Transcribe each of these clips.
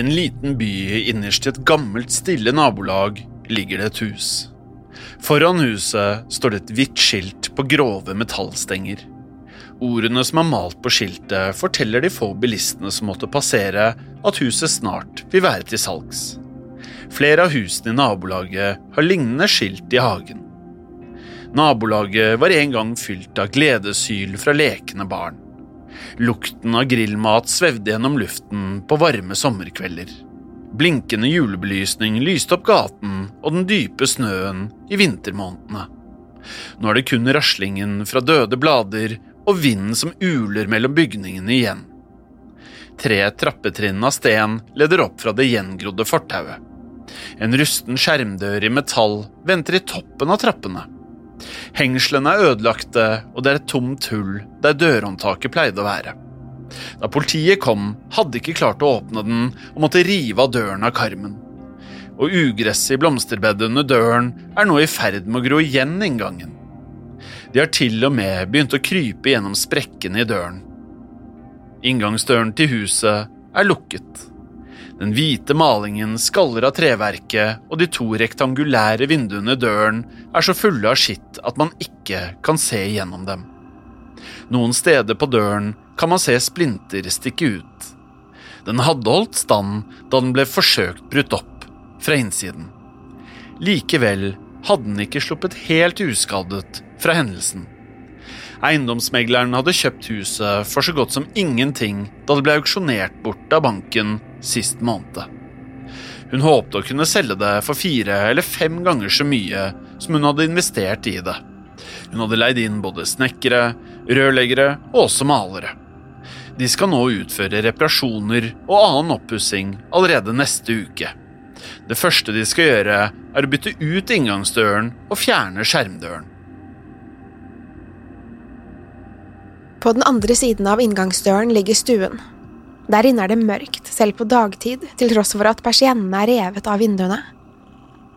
I en liten by innerst i et gammelt, stille nabolag ligger det et hus. Foran huset står det et hvitt skilt på grove metallstenger. Ordene som er malt på skiltet, forteller de få bilistene som måtte passere, at huset snart vil være til salgs. Flere av husene i nabolaget har lignende skilt i hagen. Nabolaget var en gang fylt av gledeshyl fra lekende barn. Lukten av grillmat svevde gjennom luften på varme sommerkvelder. Blinkende julebelysning lyste opp gaten og den dype snøen i vintermånedene. Nå er det kun raslingen fra døde blader og vinden som uler mellom bygningene igjen. Tre trappetrinn av sten leder opp fra det gjengrodde fortauet. En rusten skjermdør i metall venter i toppen av trappene. Hengslene er ødelagte, og det er et tomt hull der dørhåndtaket pleide å være. Da politiet kom, hadde de ikke klart å åpne den og måtte rive av døren av karmen. Og ugresset i blomsterbedet under døren er nå i ferd med å gro igjen inngangen. De har til og med begynt å krype gjennom sprekkene i døren. Inngangsdøren til huset er lukket. Den hvite malingen skaller av treverket, og de to rektangulære vinduene i døren er så fulle av skitt at man ikke kan se gjennom dem. Noen steder på døren kan man se splinter stikke ut. Den hadde holdt stand da den ble forsøkt brutt opp fra innsiden. Likevel hadde den ikke sluppet helt uskadet fra hendelsen. Eiendomsmegleren hadde kjøpt huset for så godt som ingenting da det ble auksjonert bort av banken sist måned. Hun håpte å kunne selge det for fire eller fem ganger så mye som hun hadde investert i det. Hun hadde leid inn både snekkere, rørleggere og også malere. De skal nå utføre reparasjoner og annen oppussing allerede neste uke. Det første de skal gjøre, er å bytte ut inngangsdøren og fjerne skjermdøren. På den andre siden av inngangsdøren ligger stuen. Der inne er det mørkt, selv på dagtid, til tross for at persiennene er revet av vinduene.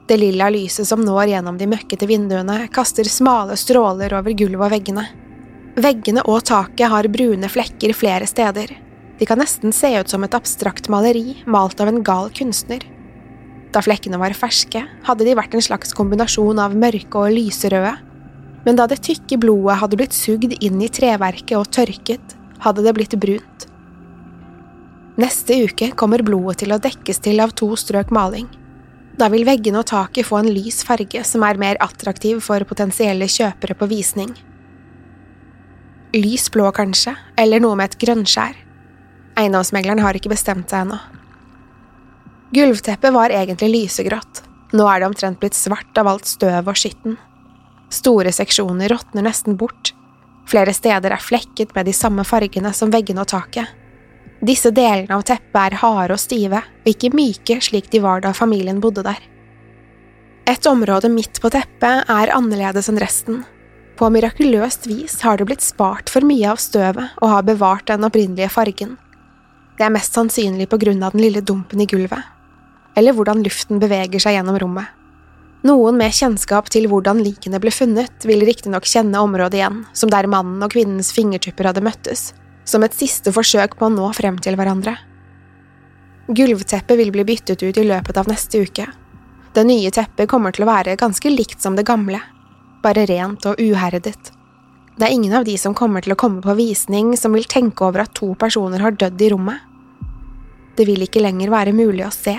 Det lilla lyset som når gjennom de møkkete vinduene, kaster smale stråler over gulvet og veggene. Veggene og taket har brune flekker flere steder. De kan nesten se ut som et abstrakt maleri malt av en gal kunstner. Da flekkene var ferske, hadde de vært en slags kombinasjon av mørke og lyserøde, men da det tykke blodet hadde blitt sugd inn i treverket og tørket, hadde det blitt brunt. Neste uke kommer blodet til å dekkes til av to strøk maling. Da vil veggene og taket få en lys farge som er mer attraktiv for potensielle kjøpere på visning. Lys blå, kanskje, eller noe med et grønnskjær. Eiendomsmegleren har ikke bestemt seg ennå. Gulvteppet var egentlig lysegrått, nå er det omtrent blitt svart av alt støv og skitten. Store seksjoner råtner nesten bort, flere steder er flekket med de samme fargene som veggene og taket. Disse delene av teppet er harde og stive, og ikke myke slik de var da familien bodde der. Et område midt på teppet er annerledes enn resten. På mirakuløst vis har det blitt spart for mye av støvet og har bevart den opprinnelige fargen. Det er mest sannsynlig på grunn av den lille dumpen i gulvet, eller hvordan luften beveger seg gjennom rommet. Noen med kjennskap til hvordan likene ble funnet, vil riktignok kjenne området igjen, som der mannen og kvinnens fingertupper hadde møttes, som et siste forsøk på å nå frem til hverandre. Gulvteppet vil bli byttet ut i løpet av neste uke. Det nye teppet kommer til å være ganske likt som det gamle, bare rent og uherdet. Det er ingen av de som kommer til å komme på visning som vil tenke over at to personer har dødd i rommet. Det vil ikke lenger være mulig å se.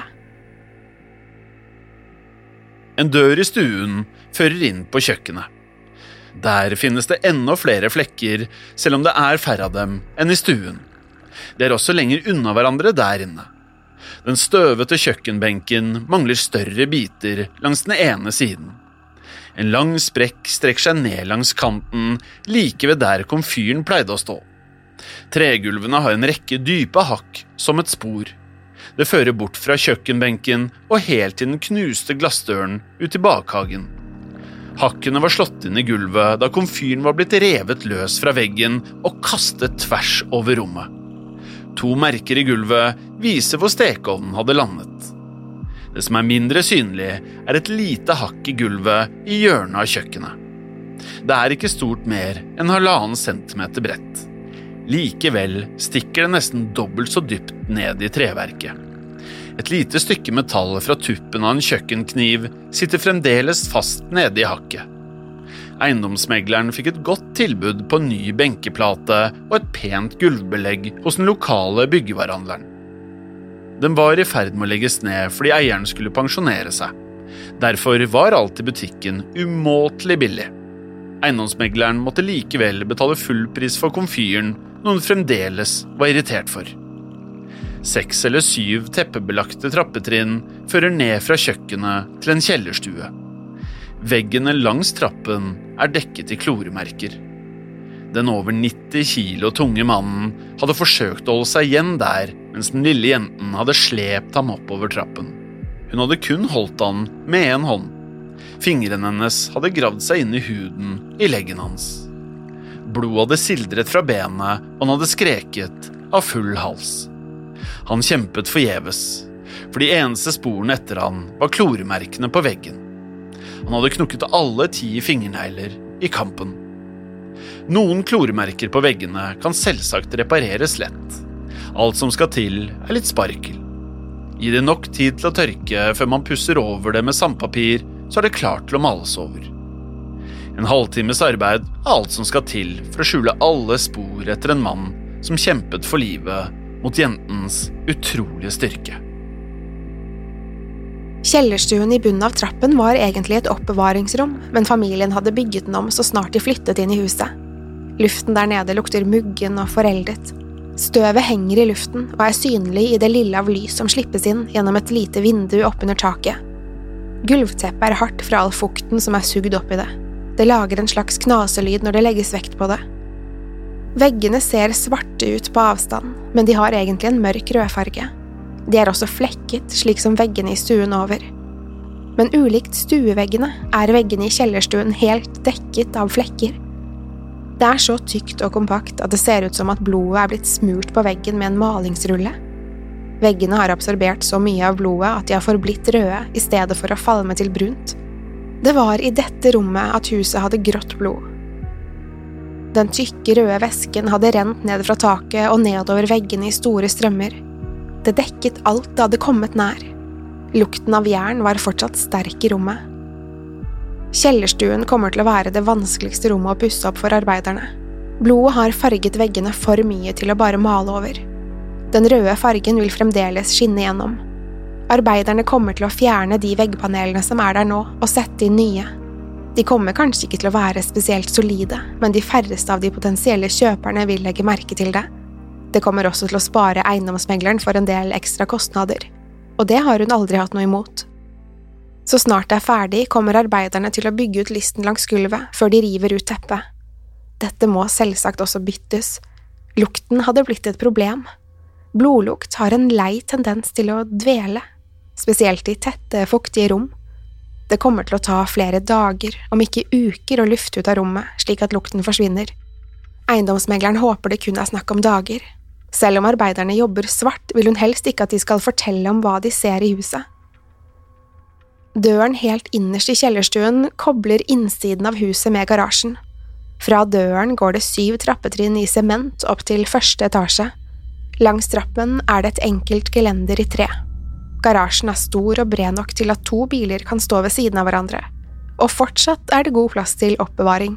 En dør i stuen fører inn på kjøkkenet. Der finnes det enda flere flekker, selv om det er færre av dem enn i stuen. De er også lenger unna hverandre der inne. Den støvete kjøkkenbenken mangler større biter langs den ene siden. En lang sprekk strekker seg ned langs kanten, like ved der komfyren pleide å stå. Tregulvene har en rekke dype hakk, som et spor. Det fører bort fra kjøkkenbenken og helt til den knuste glassdøren ut i bakhagen. Hakkene var slått inn i gulvet da komfyren var blitt revet løs fra veggen og kastet tvers over rommet. To merker i gulvet viser hvor stekeovnen hadde landet. Det som er mindre synlig, er et lite hakk i gulvet i hjørnet av kjøkkenet. Det er ikke stort mer enn halvannen centimeter bredt. Likevel stikker det nesten dobbelt så dypt ned i treverket. Et lite stykke metall fra tuppen av en kjøkkenkniv sitter fremdeles fast nede i hakket. Eiendomsmegleren fikk et godt tilbud på ny benkeplate og et pent gulvbelegg hos den lokale byggevarehandleren. Den var i ferd med å legges ned fordi eieren skulle pensjonere seg. Derfor var alt i butikken umåtelig billig. Eiendomsmegleren måtte likevel betale full pris for komfyren, noe hun fremdeles var irritert for. Seks eller syv teppebelagte trappetrinn fører ned fra kjøkkenet til en kjellerstue. Veggene langs trappen er dekket i kloremerker. Den over 90 kilo tunge mannen hadde forsøkt å holde seg igjen der, mens den lille jenten hadde slept ham oppover trappen. Hun hadde kun holdt han med én hånd. Fingrene hennes hadde gravd seg inn i huden i leggen hans. Blodet hadde sildret fra benet, og han hadde skreket av full hals. Han kjempet forgjeves, for de eneste sporene etter han var kloremerkene på veggen. Han hadde knukket alle ti fingernegler i kampen. Noen kloremerker på veggene kan selvsagt repareres lett. Alt som skal til, er litt sparkel. Gi det nok tid til å tørke før man pusser over det med sandpapir, så er det klart til å males over. En halvtimes arbeid er alt som skal til for å skjule alle spor etter en mann som kjempet for livet mot jentens utrolige styrke. Kjellerstuen i bunnen av trappen var egentlig et oppbevaringsrom, men familien hadde bygget den om så snart de flyttet inn i huset. Luften der nede lukter muggen og foreldet. Støvet henger i luften og er synlig i det lille av lys som slippes inn gjennom et lite vindu oppunder taket. Gulvteppet er hardt fra all fukten som er sugd opp i det. Det lager en slags knaselyd når det legges vekt på det. Veggene ser svarte ut på avstand, men de har egentlig en mørk rødfarge. De er også flekket, slik som veggene i stuen over. Men ulikt stueveggene er veggene i kjellerstuen helt dekket av flekker. Det er så tykt og kompakt at det ser ut som at blodet er blitt smurt på veggen med en malingsrulle. Veggene har absorbert så mye av blodet at de har forblitt røde i stedet for å falme til brunt. Det var i dette rommet at huset hadde grått blod. Den tykke, røde væsken hadde rent ned fra taket og nedover veggene i store strømmer. Det dekket alt det hadde kommet nær. Lukten av jern var fortsatt sterk i rommet. Kjellerstuen kommer til å være det vanskeligste rommet å pusse opp for arbeiderne. Blodet har farget veggene for mye til å bare male over. Den røde fargen vil fremdeles skinne gjennom. Arbeiderne kommer til å fjerne de veggpanelene som er der nå, og sette inn nye. De kommer kanskje ikke til å være spesielt solide, men de færreste av de potensielle kjøperne vil legge merke til det. Det kommer også til å spare eiendomsmegleren for en del ekstra kostnader, og det har hun aldri hatt noe imot. Så snart det er ferdig, kommer arbeiderne til å bygge ut listen langs gulvet før de river ut teppet. Dette må selvsagt også byttes. Lukten hadde blitt et problem. Blodlukt har en lei tendens til å dvele, spesielt i tette, fuktige rom. Det kommer til å ta flere dager, om ikke uker, å lufte ut av rommet slik at lukten forsvinner. Eiendomsmegleren håper det kun er snakk om dager. Selv om arbeiderne jobber svart, vil hun helst ikke at de skal fortelle om hva de ser i huset. Døren helt innerst i kjellerstuen kobler innsiden av huset med garasjen. Fra døren går det syv trappetrinn i sement opp til første etasje. Langs trappen er det et enkelt gelender i tre. Garasjen er stor og bred nok til at to biler kan stå ved siden av hverandre, og fortsatt er det god plass til oppbevaring.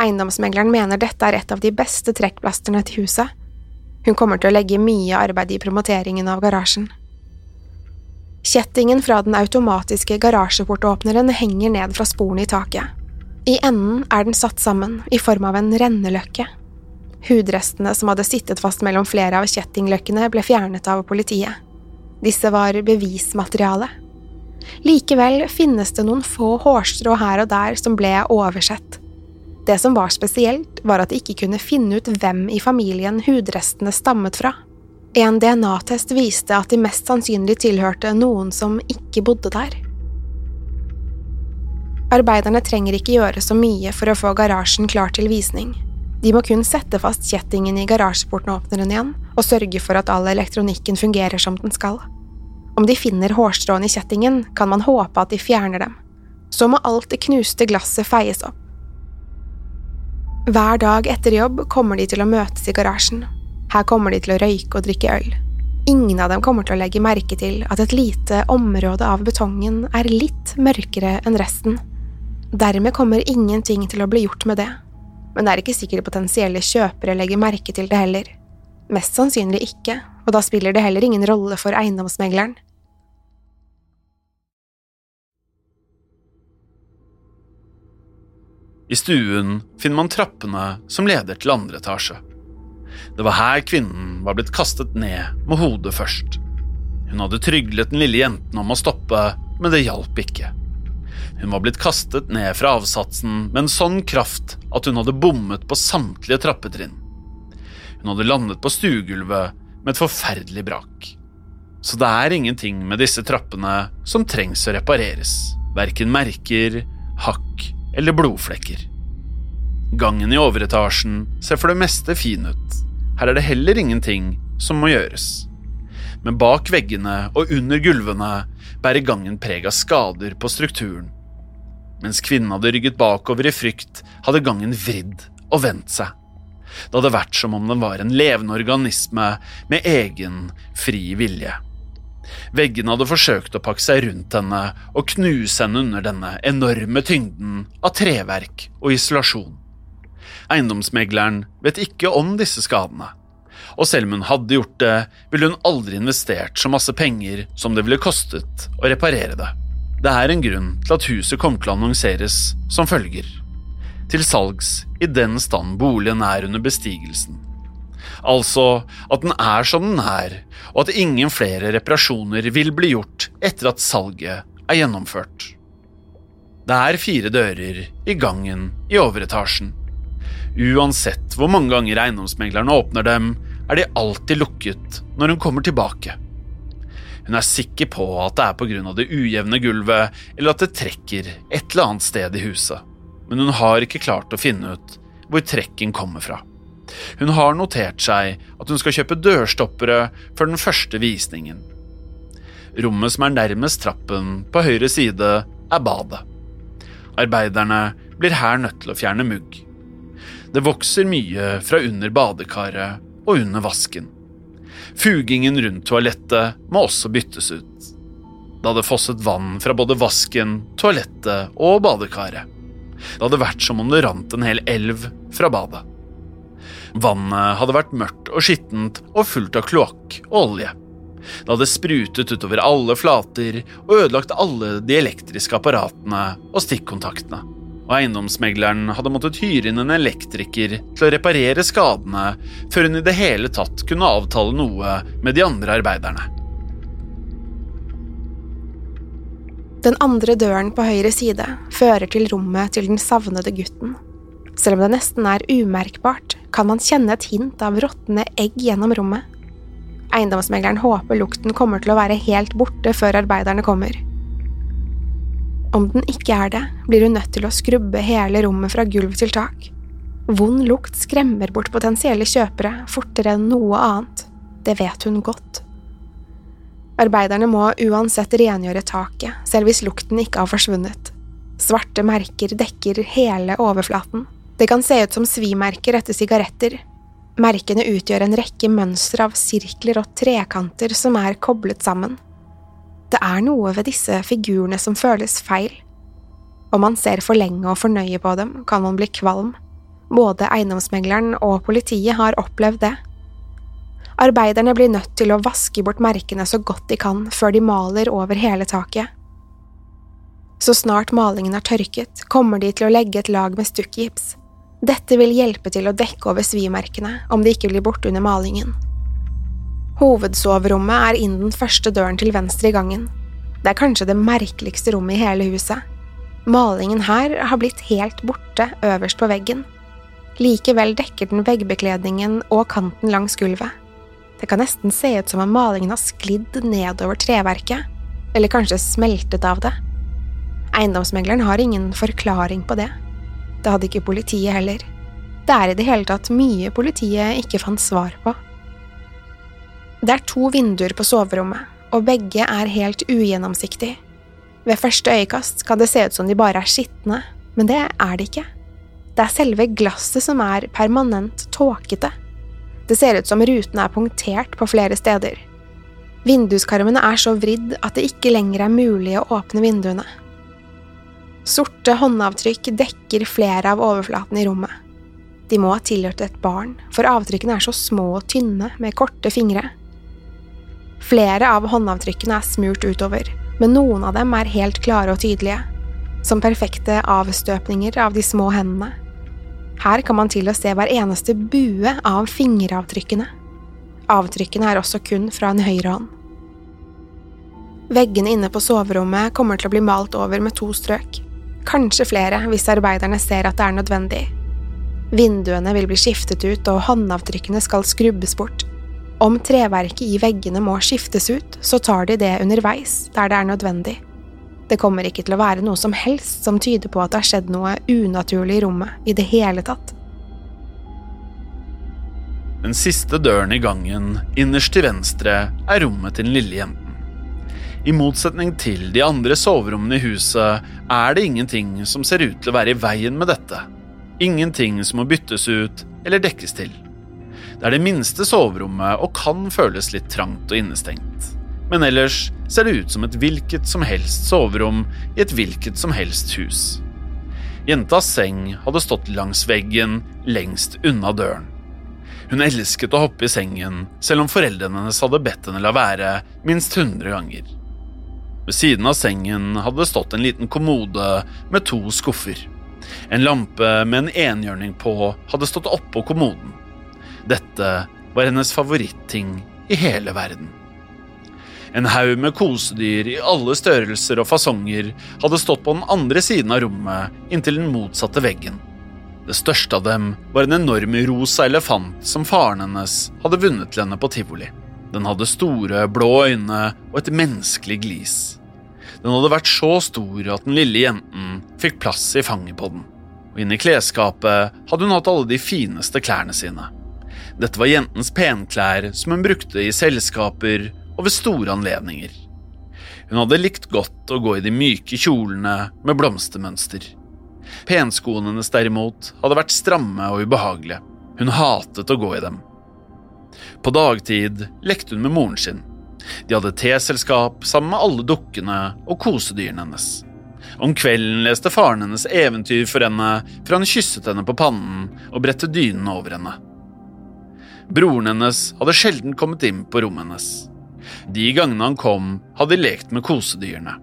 Eiendomsmegleren mener dette er et av de beste trekkplasterne til huset. Hun kommer til å legge mye arbeid i promoteringen av garasjen. Kjettingen fra den automatiske garasjeportåpneren henger ned fra sporene i taket. I enden er den satt sammen i form av en renneløkke. Hudrestene som hadde sittet fast mellom flere av kjettingløkkene, ble fjernet av politiet. Disse var bevismateriale. Likevel finnes det noen få hårstrå her og der som ble oversett. Det som var spesielt, var at de ikke kunne finne ut hvem i familien hudrestene stammet fra. En DNA-test viste at de mest sannsynlig tilhørte noen som ikke bodde der. Arbeiderne trenger ikke gjøre så mye for å få garasjen klar til visning. De må kun sette fast kjettingen i garasjeporten-åpneren igjen og sørge for at all elektronikken fungerer som den skal. Om de finner hårstråene i kjettingen, kan man håpe at de fjerner dem. Så må alt det knuste glasset feies opp. Hver dag etter jobb kommer de til å møtes i garasjen. Her kommer de til å røyke og drikke øl. Ingen av dem kommer til å legge merke til at et lite område av betongen er litt mørkere enn resten. Dermed kommer ingenting til å bli gjort med det men det er ikke sikkert potensielle kjøpere legger merke til det heller. Mest sannsynlig ikke, og da spiller det heller ingen rolle for eiendomsmegleren. I stuen finner man trappene som leder til andre etasje. Det var her kvinnen var blitt kastet ned med hodet først. Hun hadde tryglet den lille jenten om å stoppe, men det hjalp ikke. Hun var blitt kastet ned fra avsatsen med en sånn kraft at hun hadde bommet på samtlige trappetrinn. Hun hadde landet på stuegulvet med et forferdelig brak. Så det er ingenting med disse trappene som trengs å repareres. Verken merker, hakk eller blodflekker. Gangen i overetasjen ser for det meste fin ut. Her er det heller ingenting som må gjøres. Men bak veggene og under gulvene bærer gangen preg av skader på strukturen. Mens kvinnen hadde rygget bakover i frykt, hadde gangen vridd og vendt seg. Det hadde vært som om den var en levende organisme med egen, fri vilje. Veggene hadde forsøkt å pakke seg rundt henne og knuse henne under denne enorme tyngden av treverk og isolasjon. Eiendomsmegleren vet ikke om disse skadene, og selv om hun hadde gjort det, ville hun aldri investert så masse penger som det ville kostet å reparere det. Det er en grunn til at huset kom til å annonseres som følger. Til salgs i den stand boligen er under bestigelsen. Altså at den er som den er, og at ingen flere reparasjoner vil bli gjort etter at salget er gjennomført. Det er fire dører i gangen i overetasjen. Uansett hvor mange ganger eiendomsmeglerne åpner dem, er de alltid lukket når hun kommer tilbake. Hun er sikker på at det er pga. det ujevne gulvet, eller at det trekker et eller annet sted i huset, men hun har ikke klart å finne ut hvor trekken kommer fra. Hun har notert seg at hun skal kjøpe dørstoppere for den første visningen. Rommet som er nærmest trappen på høyre side, er badet. Arbeiderne blir her nødt til å fjerne mugg. Det vokser mye fra under badekaret og under vasken. Fugingen rundt toalettet må også byttes ut. Det hadde fosset vann fra både vasken, toalettet og badekaret. Det hadde vært som om det rant en hel elv fra badet. Vannet hadde vært mørkt og skittent og fullt av kloakk og olje. Det hadde sprutet utover alle flater og ødelagt alle de elektriske apparatene og stikkontaktene. Og eiendomsmegleren hadde måttet hyre inn en elektriker til å reparere skadene før hun i det hele tatt kunne avtale noe med de andre arbeiderne. Den andre døren på høyre side fører til rommet til den savnede gutten. Selv om det nesten er umerkbart, kan man kjenne et hint av råtne egg gjennom rommet. Eiendomsmegleren håper lukten kommer til å være helt borte før arbeiderne kommer. Om den ikke er det, blir hun nødt til å skrubbe hele rommet fra gulv til tak. Vond lukt skremmer bort potensielle kjøpere fortere enn noe annet. Det vet hun godt. Arbeiderne må uansett rengjøre taket, selv hvis lukten ikke har forsvunnet. Svarte merker dekker hele overflaten. Det kan se ut som svimerker etter sigaretter. Merkene utgjør en rekke mønstre av sirkler og trekanter som er koblet sammen. Det er noe ved disse figurene som føles feil. Om man ser for lenge og for nøye på dem, kan man bli kvalm. Både eiendomsmegleren og politiet har opplevd det. Arbeiderne blir nødt til å vaske bort merkene så godt de kan før de maler over hele taket. Så snart malingen er tørket, kommer de til å legge et lag med stukkgips. Dette vil hjelpe til å dekke over svimerkene om de ikke blir borte under malingen. Hovedsoverommet er inn den første døren til venstre i gangen. Det er kanskje det merkeligste rommet i hele huset. Malingen her har blitt helt borte øverst på veggen. Likevel dekker den veggbekledningen og kanten langs gulvet. Det kan nesten se ut som om malingen har sklidd nedover treverket, eller kanskje smeltet av det. Eiendomsmegleren har ingen forklaring på det. Det hadde ikke politiet heller. Det er i det hele tatt mye politiet ikke fant svar på. Det er to vinduer på soverommet, og begge er helt ugjennomsiktige. Ved første øyekast kan det se ut som de bare er skitne, men det er de ikke. Det er selve glasset som er permanent tåkete. Det ser ut som rutene er punktert på flere steder. Vinduskarmene er så vridd at det ikke lenger er mulig å åpne vinduene. Sorte håndavtrykk dekker flere av overflatene i rommet. De må ha tilhørt et barn, for avtrykkene er så små og tynne med korte fingre. Flere av håndavtrykkene er smurt utover, men noen av dem er helt klare og tydelige, som perfekte avstøpninger av de små hendene. Her kan man til og se hver eneste bue av fingeravtrykkene. Avtrykkene er også kun fra en høyre hånd. Veggene inne på soverommet kommer til å bli malt over med to strøk, kanskje flere hvis arbeiderne ser at det er nødvendig. Vinduene vil bli skiftet ut og håndavtrykkene skal skrubbes bort. Om treverket i veggene må skiftes ut, så tar de det underveis der det er nødvendig. Det kommer ikke til å være noe som helst som tyder på at det har skjedd noe unaturlig i rommet i det hele tatt. Den siste døren i gangen, innerst til venstre, er rommet til den lille jenten. I motsetning til de andre soverommene i huset er det ingenting som ser ut til å være i veien med dette. Ingenting som må byttes ut eller dekkes til. Det er det minste soverommet og kan føles litt trangt og innestengt. Men ellers ser det ut som et hvilket som helst soverom i et hvilket som helst hus. Jentas seng hadde stått langs veggen lengst unna døren. Hun elsket å hoppe i sengen, selv om foreldrene hennes hadde bedt henne la være minst 100 ganger. Ved siden av sengen hadde det stått en liten kommode med to skuffer. En lampe med en enhjørning på hadde stått oppå kommoden. Dette var hennes favoritting i hele verden. En haug med kosedyr i alle størrelser og fasonger hadde stått på den andre siden av rommet inntil den motsatte veggen. Det største av dem var en enorm rosa elefant som faren hennes hadde vunnet til henne på tivoli. Den hadde store, blå øyne og et menneskelig glis. Den hadde vært så stor at den lille jenten fikk plass i fanget på den. Og inni klesskapet hadde hun hatt alle de fineste klærne sine. Dette var jentens penklær som hun brukte i selskaper og ved store anledninger. Hun hadde likt godt å gå i de myke kjolene med blomstermønster. Penskoene hennes derimot hadde vært stramme og ubehagelige. Hun hatet å gå i dem. På dagtid lekte hun med moren sin. De hadde teselskap sammen med alle dukkene og kosedyrene hennes. Om kvelden leste faren hennes eventyr for henne for han kysset henne på pannen og bredte dynene over henne. Broren hennes hadde sjelden kommet inn på rommet hennes. De gangene han kom, hadde de lekt med kosedyrene.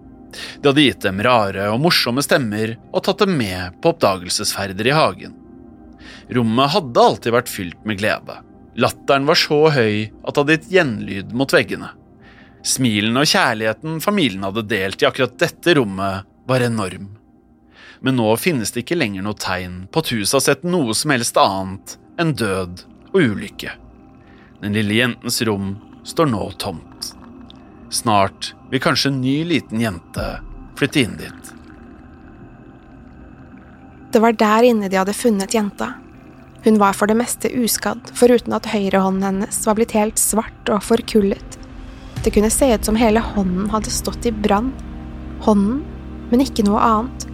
De hadde gitt dem rare og morsomme stemmer og tatt dem med på oppdagelsesferder i hagen. Rommet hadde alltid vært fylt med glede. Latteren var så høy at det hadde gitt gjenlyd mot veggene. Smilene og kjærligheten familien hadde delt i akkurat dette rommet, var enorm. Men nå finnes det ikke lenger noe tegn på at huset har sett noe som helst annet enn død og ulykke. Den lille jentens rom står nå tomt. Snart vil kanskje en ny liten jente flytte inn dit. Det var der inne de hadde funnet jenta. Hun var for det meste uskadd, foruten at høyrehånden hennes var blitt helt svart og forkullet. Det kunne se ut som hele hånden hadde stått i brann. Hånden, men ikke noe annet.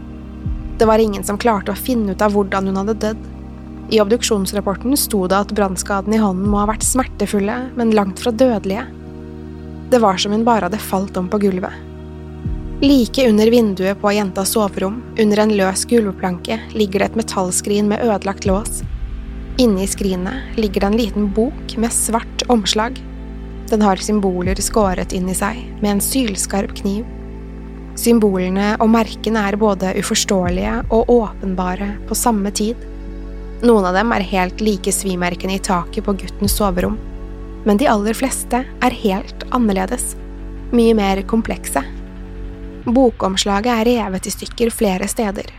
Det var ingen som klarte å finne ut av hvordan hun hadde dødd. I obduksjonsrapporten sto det at brannskadene i hånden må ha vært smertefulle, men langt fra dødelige. Det var som hun bare hadde falt om på gulvet. Like under vinduet på jentas soverom, under en løs gulvplanke, ligger det et metallskrin med ødelagt lås. Inne i skrinet ligger det en liten bok med svart omslag. Den har symboler skåret inn i seg, med en sylskarp kniv. Symbolene og merkene er både uforståelige og åpenbare på samme tid. Noen av dem er helt like svimerkene i taket på guttens soverom, men de aller fleste er helt annerledes, mye mer komplekse. Bokomslaget er revet i stykker flere steder.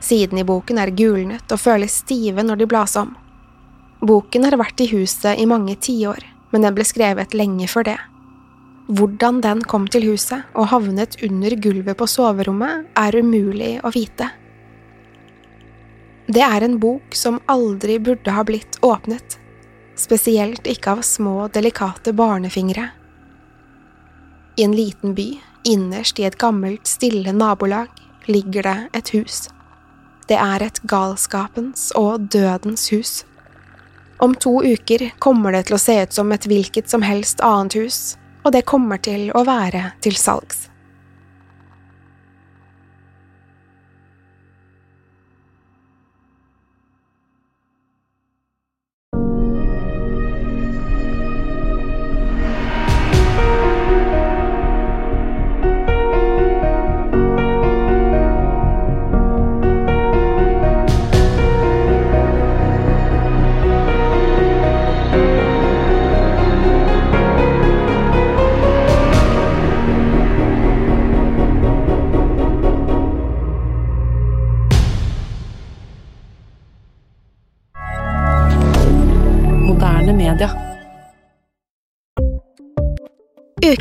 Siden i boken er gulnet og føles stive når de blas om. Boken har vært i huset i mange tiår, men den ble skrevet lenge før det. Hvordan den kom til huset og havnet under gulvet på soverommet, er umulig å vite. Det er en bok som aldri burde ha blitt åpnet, spesielt ikke av små, delikate barnefingre. I en liten by, innerst i et gammelt, stille nabolag, ligger det et hus. Det er et galskapens og dødens hus. Om to uker kommer det til å se ut som et hvilket som helst annet hus, og det kommer til å være til salgs.